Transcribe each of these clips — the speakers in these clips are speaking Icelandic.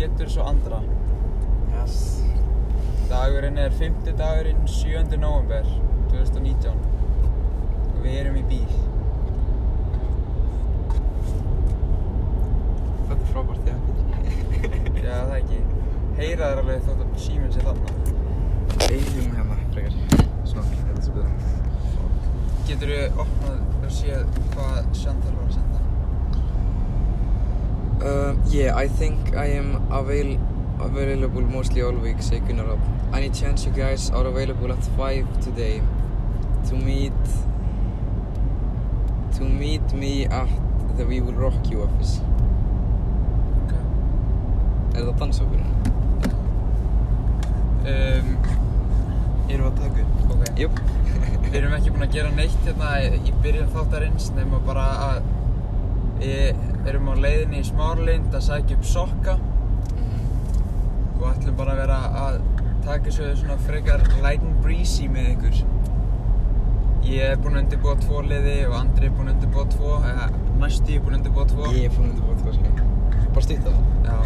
Péturs og Andra. Yes. Dagurinn er 5. dagurinn 7. november 2019 og við erum í bíl. Þetta er frábært, já. Já, það ekki. Heyra þær alveg þótt að síminn sé þarna. Eyðjum hérna, frekar. Svona, þetta er svo betra. Getur þú opnað og séð hvað Sandal var að senda? Um, yeah, I think I am avail available mostly all week, say Gunnar Rapp. Any chance you guys are available at 5 today to meet to meet me at the We Will Rock You office? Ok. Er þetta dansókurinn? Um, erum við að taka upp? Ok. Jöp. Við erum ekki búin að gera neitt hérna í byrjun þáttarins nema bara að við erum á leiðinni í Smárlind að sækja upp sokka og ætlum bara að vera að taka svo svona frekar light and breezy með ykkur. Ég er búinn að undirbúa tvo liði og Andri er búinn að undirbúa tvo, eða næstu ég er búinn að undirbúa tvo. Ég er búinn að undirbúa þetta, sko. Bara stýtt það. Já,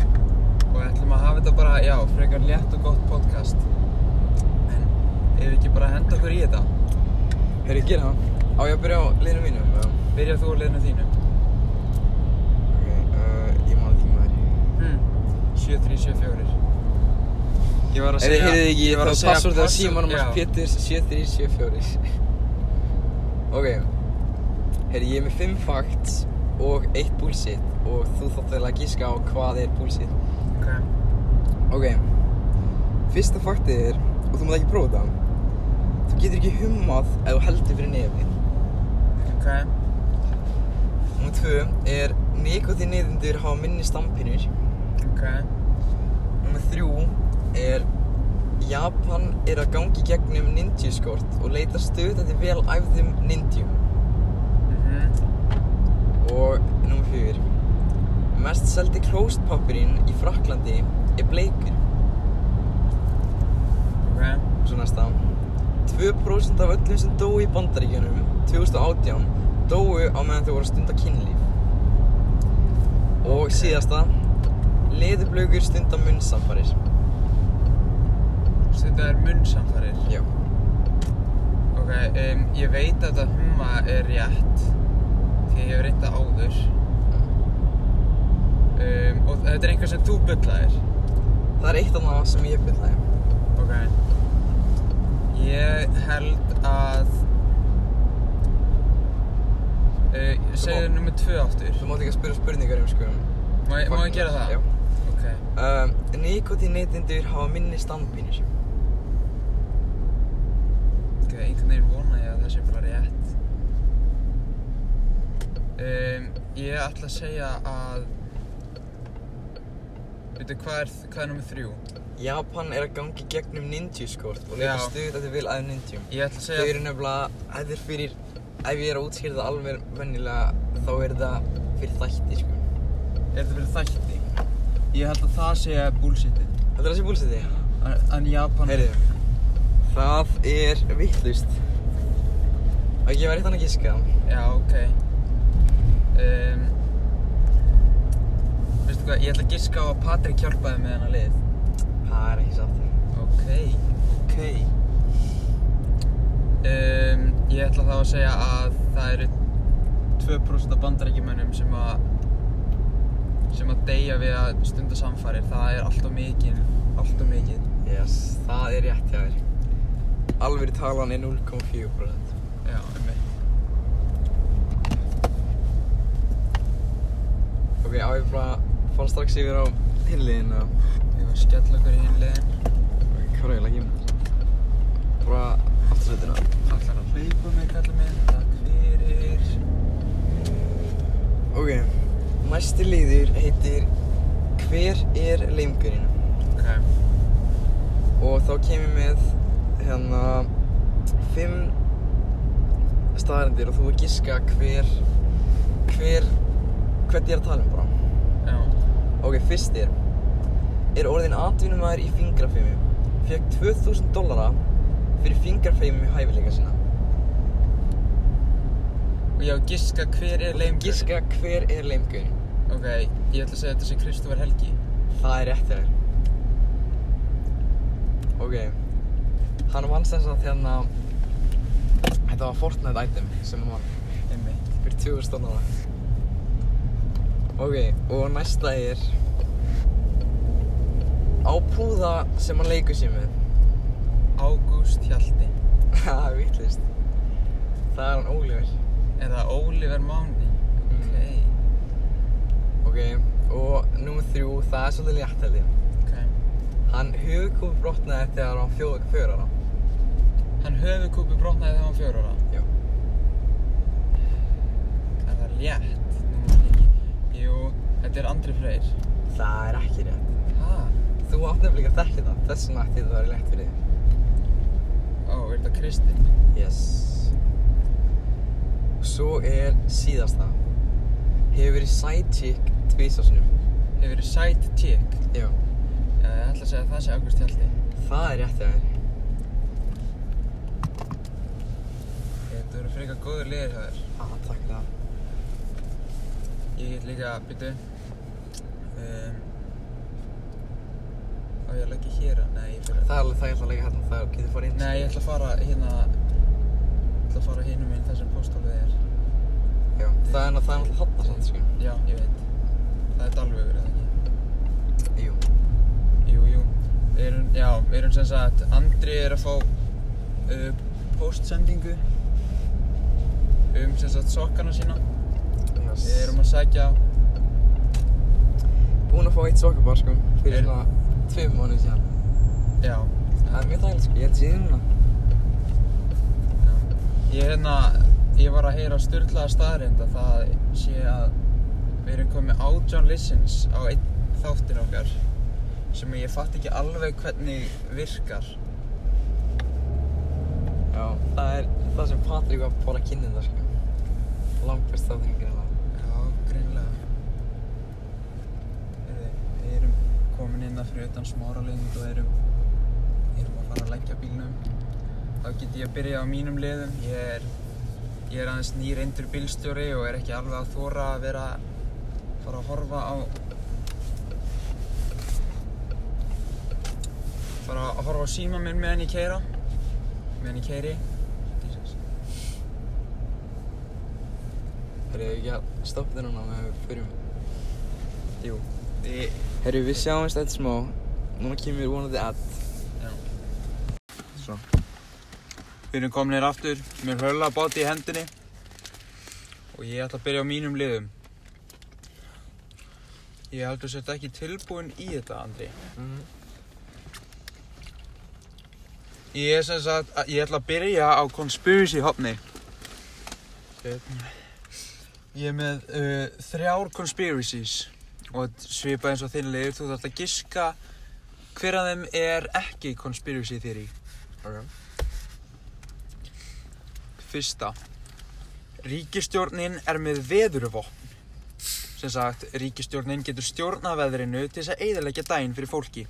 og ætlum að hafa þetta bara, já, frekar létt og gott podcast. En ef við ekki bara henda okkur í þetta? Herri, gera það. Á ég að byrja á liðinu mínum? eða? Byrja þú á liðinu þínu. Ok, uh, ég má það ekki með þér. Hmm. 7374. Ég var að segja... heyrið ekki, ég var að segja á password- símanum hans Péturs 7374 Ok Herri, ég er með 5 facts og 1 bullshit og þú þátt eiginlega að gíska á hvað er bullshit Ok. Ok Fyrsta faktið er, og þú mátt ekki prófa þetta Þú getur ekki hummað ef þú heldur fyrir nefni Ok. Númer 2 er nikotinniðendur hafa minni stampinur Ok. Númer 3 er Japan er að gangi gegnum ninja-skort og leita stöðandi vel æfðum ninjum. Mhm. Og númer 4 Mest seldi klóstpappirinn í Fraklandi er bleikur. Ok. Svo næsta 2% af öllum sem dóu í bandaríkjunum 2018 dóu á meðan þau voru að stunda kynlíf. Og síðasta Leðurblögur stunda munnsamfarir. Er munnsamfarir. Já. Ok, um, ég veit að þetta humma er rétt því ég hef reynt það áður. Um, og þetta er einhver sem þú bullaðir. Það er eitt af það sem ég byrlaði. Ok. Ég held að... Uh, segðu nummer tvö aftur. Þú mátt ekki að spyrja spurningar um sko. Ég- má ég gera það? Já. Um, Nikotineytendur hafa minni standpínur. Ok, einhvern veginn vona ég að það sé bara rétt. Um, ég ætla að segja að... Veitu, hvað er, hvað er nummer þrjú? Japan er að gangi gegnum ninja-skort og leita Já. stuð þetta vil að ninjum. Ég ætla að Þau segja... eru nefnilega, þetta er fyrir, ef ég er að útskýra það alveg vennilega, þá er það fyrir þætti, sko. Er þetta fyrir þætti? Ég held að það sé bullshitið. Þetta er þessi búlsiti? En- En Japan... Heyrðu, það er vittlust. Og ég var eitt annað að giska. Já, ok. Um, veistu hvað, ég ætla að giska á að Patrik hjálpaði með hennar lið. Það er ekki satt. Ok, ok. Um, ég ætla þá að segja að það eru 2% af bandarækjumönnum sem að sem að deyja við að stunda samfarir. Það er allt og mikið, allt og mikið. Yes, það er rétt hjá þér. Alveg talan er 0,4%. Já, um mig. Ok, á ég bara að fara strax yfir á hinliðin. Ég var að skella okkur í hinliðin. Hvað er eiginlega ekki? Bara aftursættina. Allar að hlaupa mig, kalla mig. Takk fyrir. Ok, næsti liður heitir Hver er leimgurinn? Ok. Og þá kem ég með hérna fimm staðarindir og þú er giska hver hver hvern ég er að tala um bara. Já. Ok, fyrst er er orðin atvinnumæður í fingrafimi fekk 2000 dollara fyrir fingrafimi hæfileika sína. Og ég á að giska hver er leimgurinn. Giska hver er leimgurinn? Ok, ég ætla að segja þetta sé Kristoffer Helgi. Það er rétt þér. Ok. Hann vann sem sagt hérna... Þetta var Fortnite item sem hann vann Einmitt. fyrir 2000 dólara. Ok, og næsta er... Á púða sem hann leikur sér með. Ágúst Hjalti. Það er vittlist. Það er hann Ólífer. Er það Oliver Máni? Ok. Ok, og númer þrjú, það er svolítið létt held ég. Ok. Hann höfðkúpi brotnaði þegar hann fjóð fjör ára. Hann höfuðkúpi brotnaði þegar hann fjör ára. Já. Er það létt? Nú man ég ekki. Jú, þetta er Andri Freyr. Það er ekki rétt. Ha? Þú átt nefnilega að þekka það, þess vegna ætti þetta að vera létt fyrir þig. Ó, er þetta Kristinn? Yes. Svo er síðasta. Hefur verið sidechick tvísasunum. Hefur verið side chick. Já. Já, ég ætla að segja að það sé Ágúst Hjalti. Það er rétt hjá þér. Þetta verður frekar góður liðir hjá þér. Ah, takk fyrir það. Ég get líka, byttu. Um, á ég að leggja hér? Nei, ég fyrir Það er alveg það ég ætla að leika hérna, það getur farið inn. Nei, ég ætla að fara hérna Ég ætla að fara hinum minn þar sem pósthólfið er Já, það er náttúrulega það er náttúrulega hotna samt, sko. Já, ég veit Það er Dalvegur, eða ekki? Jú. Jú, jú Við erum, já, við erum sem sagt Andri er að fá uh, póstsendingu um sem sagt sokkana sína Yes. Við erum að sækja Búinn að fá eitt sokkabar, sko, fyrir Er- svona tveim mánuði síðan. Já, Það er mjög þægilegt, sko, ég held síðan núna. já Ég hérna, ég var að heyra styrlaða staðrind að það sé að við erum komið átján listens á einn þáttin okkar sem ég fatt ekki alveg hvernig virkar Já, það er það sem Patrik var bara að kynna þetta, sko. Langbæst þátturinn greinlega. Já, greinlega Við erum komin inn að fyrir utan smáralind og erum, erum að fara að leggja bílnum Þá get ég að byrja á mínum liðum Ég er, ég er aðeins nýreindur bílstjóri og er ekki alveg að þóra að vera fara að horfa á fara að horfa á síma minn meðan ég keira meðan ég keiri. Herru, ekki að stoppa þetta núna með við förum. Jú, við Herru, við sjáumst eftir smá. Núna kemur vonandi að. Svo. Við erum kominir aftur með höllabáti í hendinni og ég ætla að byrja á mínum liðum. Ég heldur sért ekki tilbúinn í þetta, Andri. Mhm. Ég er sem sagt, að- ég ætla að byrja á conspiracy hopni. Good. Ég er með uh, þrjár conspiracies og svipa eins og þinn liður, þú þarft að giska hver af þeim er ekki conspiracy theory. Ok. Fyrsta. Ríkistjórnin er með veðurvopn. Sem sagt, ríkistjórnin getur stjórna veðrinu til þess að eiðalega dæin fyrir fólki.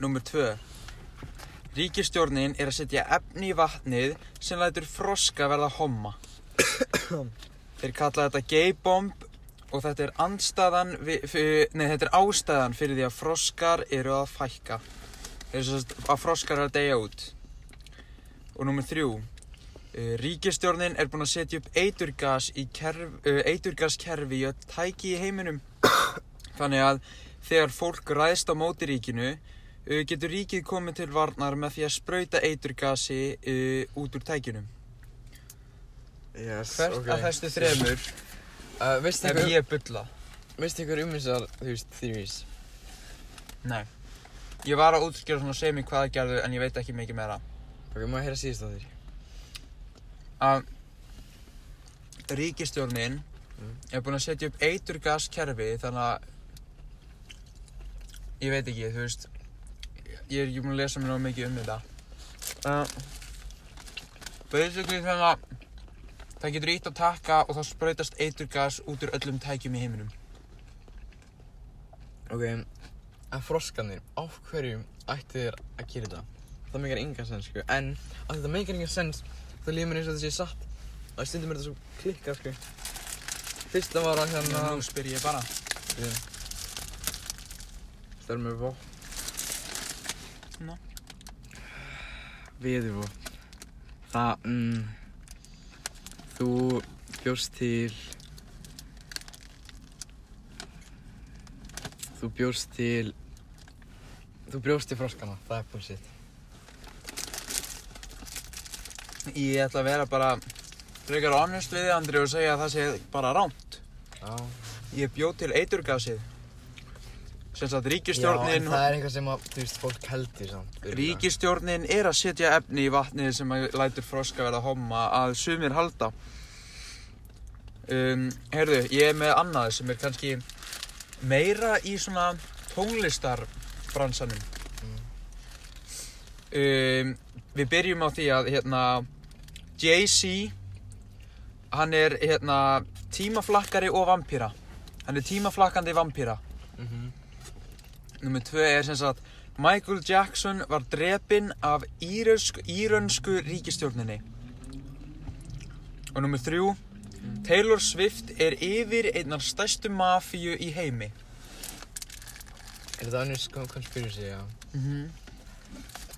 Númer 2. Ríkistjórnin er að setja efni í vatnið sem lætur froska verða homma. Þeir kalla þetta geybomb og þetta er, nei, þetta er ástæðan fyrir því að froskar eru að fækka. Þeir er að froskar er að deyja út. Og númer 3 ríkistjórnin er búin að setja upp eiturgas í kerf, uh, eiturgaskerfi í öll tæki í heiminum. Þannig að þegar fólk ræðst á móti ríkinu, uh, getur ríkið komið til varnar með því að sprauta eiturgasi út úr tækinum. Yes, Hvert ok. af þessu þremur Uh, veistu ef ykkur, ég bulla? veistu ykkur um þessar, theories? Nei. Ég var að útskjöra svona semi hvað það gerðu en ég veit ekki mikið meira. Ok, má ég heyra síðust á þér? Að ríkistjórnin Mm. er búin að setja upp eiturgaskerfi þannig að ég veit ekki, þú veist ég er ekki búin að lesa mér náðu mikið um þetta. Uh, basically þannig að það getur ítt að taka og þá sprautast eiturgas út úr öllum tækjum í heiminum. Ok, að froskanir, á hverjum ættu þér að gera þetta? Það meikar engan sens, sko, en að þetta meikar engan sens, þá líður mér eins og þetta sé satt. Og stundum er þetta svo klikkað, sko. Fyrsta var að hérna... Nú spyr ég bara. Ok. er með vopn. Ná. Veðurvopn. Það, mm, þú bjóst til, þú bjóst til, þú bjóst til froskana, það er bullshit. Ég ætla að vera bara frekar honest við þig, Andri, og segja að það sé bara rámt. Já. Ég bjóð til eiturgasið. Sem sagt, Já, ríkistjórnin, það er eitthvað sem að, þú veist, fólk heldur samt. ríkistjórnin er að setja efni í vatnið sem að lætur froska verða homma að sumir halda. Um, heyrðu, ég er með annað sem er kannski meira í svona tónlistarbransanum. Um, við byrjum á því að hérna, Jay-Z, hann er hérna, tímaflakkari og vampíra. Hann er tímaflakkandi vampíra. Mhm. Númer tvö er sem sagt Michael Jackson var drepinn af írönsk, írönsku ríkistjórninni. Og númer þrjú Taylor Swift er yfir einnar stærstu mafíu í heimi. Er þetta önnur sko conspiracy, já? Mm -hmm.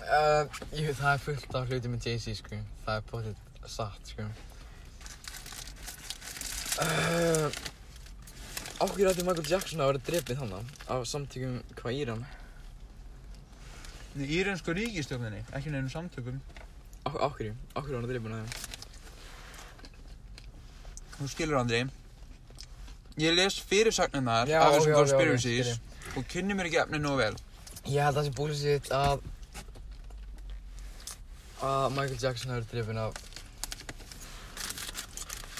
Uh, jú, það er fullt af hluti með Jay-Z, sko. Það er potið satt, sko. Uh, Áhverju ætti Michael Jackson að vera drepið þannig af samtökum hvað Íran? Írönsku ríkistjórninni, ekki nefnum samtökum. Áhverju? Áhverju var hann að drepið hann? Þú skilur Andri. Ég les fyrirsagnunar Já, af þessum conspiracies og kynni mér ekki efni nóg vel. Ég held að það sé bullshit að að Michael Jackson hafi verið drepinn af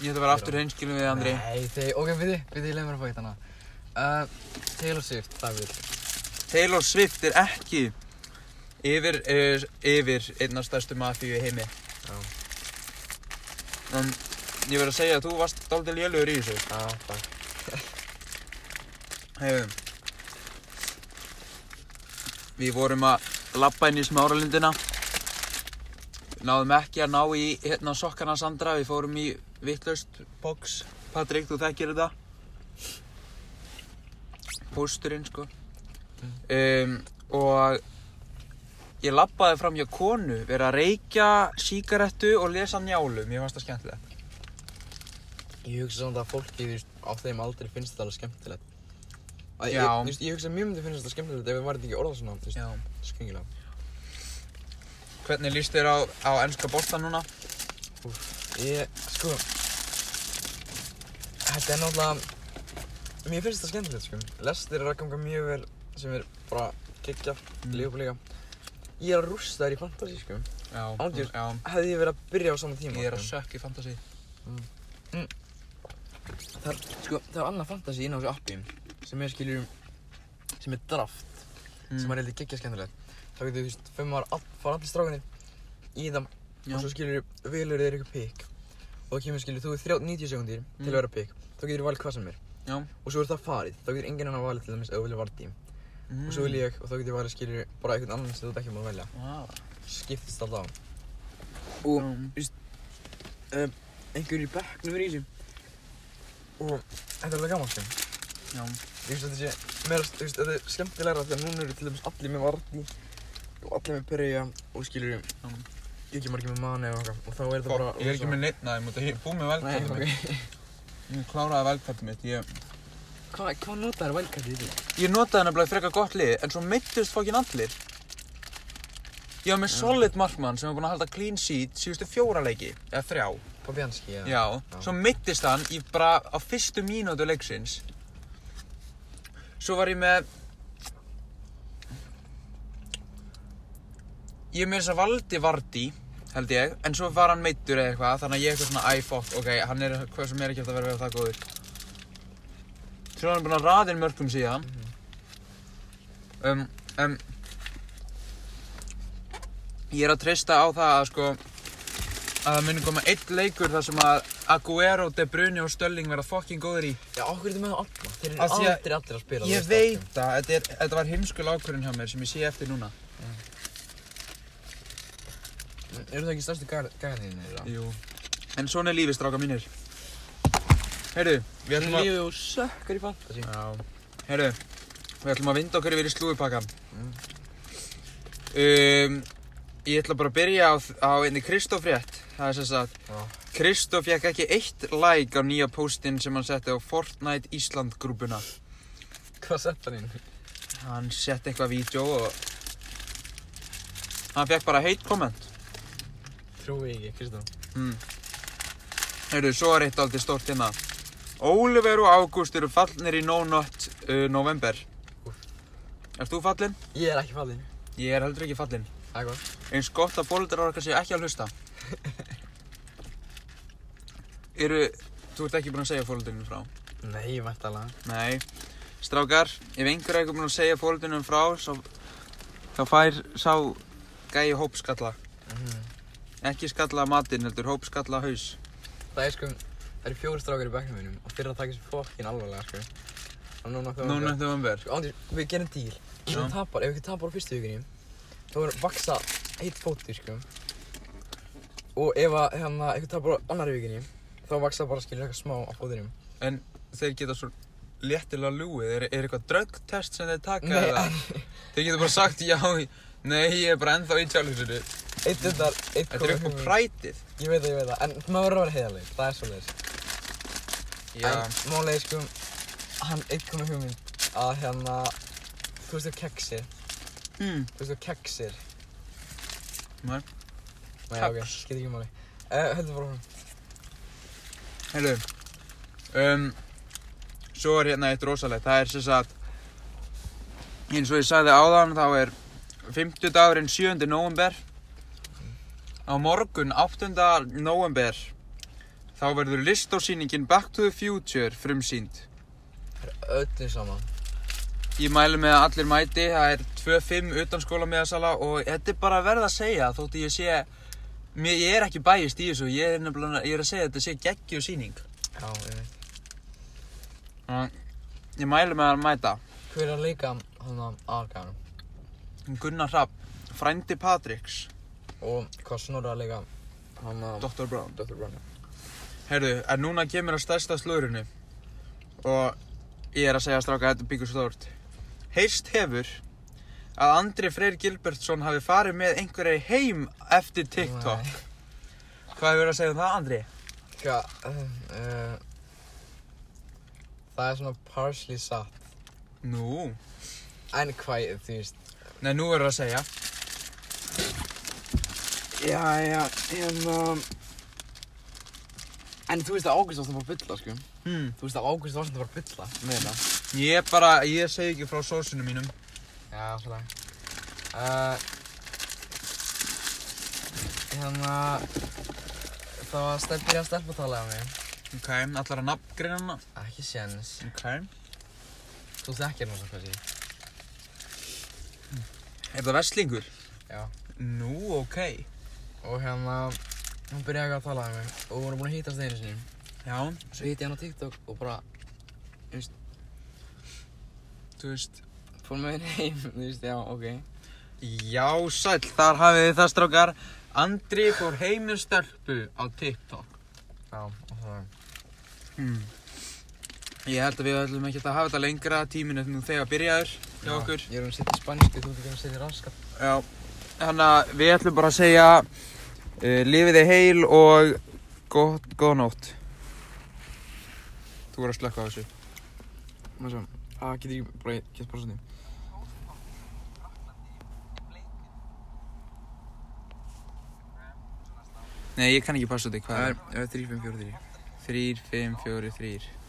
Ég ætla að vera aftur hreinskilin við Andri. Nei, þeir, ok, við þið, við þið, leið mér að fá eitt hana uh, Taylor Swift, það vil Taylor Swift er ekki yfir, uh, yfir einnar stærstu mafíu í heimi. Já, En ég verð að segja að þú varst dálítið lélugur í þessu. já, takk Hefum. Við vorum að labba inn í smáralindina. Náðum ekki að ná í hérna sokkana Sandra. Við fórum í vittlaust box. Patrik, þú þekkir þetta. Pósturinn, sko. Um, og ég labbaði fram hjá konu, verið að reykja sígarettu og lesa njálu. Mér fannst það skemmtilegt. Ég hugsa samt að fólki, veist, á þeim aldrei finnst þetta alveg skemmtilegt. Ég, veist, ég hugsa mjög myndi finnst þetta skemmtilegt ef við væri ekki orðað svona, skringilega Hvernig líst þér á, á ennska boltan núna? Ég, sko Þetta er náttúrulega Mér finnst þetta skemmtilegt, sko Lestir er að ganga mjög vel sem er bara geggja, Mm. mm. líka Ég er að rústa þær í fantasy, sko Já, Ándjús. já. Hefði ég verið að byrja á sama tíma Ég er að sko. sökk í fantasy. Það er, sko, það er annað fantasy inn á þessu appi sem er, skiljur, sem er draft Mm. sem er heldur geggja skemmtilegt þá getur þú veist, fyrir maður all, fara allir strákanir í það og svo skiljur velur þeir eitthvað pick og þá kemur skiljur, þú er 30 90 sekundir til Mm. að vera pick þá getur þú valið hvað sem er Já. og svo er það farið, þá getur enginn annar valið til dæmis ef þú vilja vardí Mm. og svo vil ég og þá getur ég valið skiljur bara einhvern annan sem þú ekki að velja Ah. skiptist alltaf á og Mm. um, einhver í bekknum er í þessu og þetta er alveg gaman sko Já. Ég finnst að þetta sé meira, þú veist, þetta er skemmtilegra þegar núna eru til dæmis allir með Vardí og allir með Perja og skilur Já. ekki margir með Mane og eitthvað og þá er þetta bara Ég er ekki með neitt út af ég er búinn með ok mitt. Ég kláraði velkvæmið mitt. Ég, Hvað, notaður vælkættið í því? ég notaði nefnilega frekar gott lið, en svo meittist fokkin allir. Ég var með solid markmann sem var búinn að halda clean sheet síðustu fjóra leiki, eða þrjá. Fabianski, já. Já, svo meittist hann í bara á fyrstu mínútu leiksins. Svo var ég með... Ég er með þess að valdi Vardí, held ég, en svo var hann meittur eða eitthvað, þannig að ég eitthvað svona, æ, fokk, ok, hann er hvað sem er ekki eftir að vera við það góður. Svo er hann búinn að raða inn mörgum síðan. Um, um, ég er að treysta á það að sko, að það muni koma einn leikur þar sem að Aguero, De Bruyne og Stölling verða fucking góður í. Já, okkur er þetta með alla. Þeir eru að- aldrei allir að spila. Ég veit það, þetta, er, þetta var heimskul ákvörðin hjá mér sem ég sé eftir núna. það. Eru það ekki stærstu gæðinir? Jú. En svona er lífið, stráka mínir. Heyrðu, við ætlum að... Lífið og sökkar í fantasy. Já. Heyrðu, Við ætlum að vinda okkur yfir í slúðupakkan. Mm. Um, ég ætla bara að byrja á, á einni Kristoff rétt. Það er sem sagt, Já. Kristoff fekk ekki eitt like á nýja póstinn sem hann setti á Fortnite Ísland grúpuna. Hvað sett hann inn? Hann setti eitthvað vídeo og hann fekk bara heit komment. Trúi ekki, Kristján. Mm. Heyrðu, svo er eitt aldrei stórt hérna. Oliver og Ágúst eru fallnir í No Not uh, november. Ert þú fallinn? Ég er ekki fallinn. Ég er heldur ekki fallinn. Það er gott. Eins gott að fólkdrar okkar séu ekki að hlusta. eru, þú ert ekki búinn að segja fólkdrarnir frá? Nei, væntalega. Nei. Strákar, ef einhver er ekki búinn að segja fólkdrarnir frá, svo, þá fær sá gæi hópskalla. Mhm. Ekki skalla matinn, heldur hópskalla haus. Það er sko, það eru fjóri strákar í bekknum mínum og fyrir að taka þessi fokkin alvarlega, sko. Og núna hvað No Not november. Sko, Andri, við gerum díl. Ef við tapar, ef við tapar á fyrstu vikunni, þá verður vaksa eitt fótur, sko. Og ef að, hérna, ef við tapar á annari vikunni, þá vaksa bara, skilur, eitthvað smá á fótunum. En þeir geta svo léttilega lúið, er, er eitthvað dröggtest sem þeir taka Nei, eða? Þeir geta bara sagt já, nei, ég er bara ennþá í challengeinu. eitt undar, eitt Þetta er upp á prætið. Ég veit það, ég veit það, en maður verður að vera heiðarleg, það er svolítið. Já, En málega, sko, hann eitt komið hugmynd að hérna, þú veist þú keksir, mm. þú veist þú keksir. Nei. Nei, ok, skil ekki máli. Uh, heldur bara hún. Heilu, um, svo er hérna eitt rosalegt, það er sem sagt, eins og ég sagði áðan, þá er 50 dagurinn 7. november. Á morgun 8. november, þá verður listósýningin Back to the Future frumsýnd. Það er öllu saman. Ég mælu með að allir mæti, það er 2-5 utan skóla miðasala og þetta er bara verð að segja þótt ég sé, mér, ég er ekki bæjist í þessu, ég er ég er að segja þetta sé geggju síning. Já, ég veit. Ég mælu með að mæta. Hver er að leika hann á aðalgæðanum? Gunnar Rapp, frændi Patricks, Og að leika hann á Dr. Brown. Dr. Brown? Heyrðu, en núna kemur að stærsta slúrinu og ég er að segja stráka að þetta byggur stórt. Heyrst hefur að Andri Freyr Gilbertsson hafi farið með einhverju heim eftir TikTok. Hvað hefur að segja um það, Andri? Hvað, uh, uh, það er svona partially satt. Nú, En hvað, þú veist, nei nú verður að segja. Já, já, hérna En þú veist að Ágúst varst að bara bylla, sko Hmm. Þú veist að Ágúst varst að bara bylla með þetta Ég er bara, ég segi ekki frá sósunum mínum. Já, svona uh, Hérna Það var stefn byrjað að stelpa að tala um mig Ok, allar að nafngreina hana. Ekki séns Ok. Þú þekkir nú svo hvað sé Er það verslingur? Já Nú, ok. Og hérna Hún byrjaði eitthvað að tala um mig Og hún var búin að hýtast einu sinni Já, Svo hýtti ég hann á TikTok og bara þú veist. Fór með henni heim Þú veist, já, ok Já, sæll, þar hafið þið það strákar. Andri fór heim með stelpu á TikTok. Já, og það Hmm. Ég held að við ætlum ekki að hafa þetta lengra, tíminn er nú þegar byrjaður hjá okkur. Ég er um að setja í spansku, þú um að setja í raskat Já, þannig að við ætlum bara að segja uh, lifið þið heil og gott, góða nótt. Þú voru að slökka á þessu. Má sjá, það getur ekki bara gett bara svona Nei, ég kann ekki passa þetta, hvað Það er? er 3, 5, 4, 3 3, 5, 4, 3.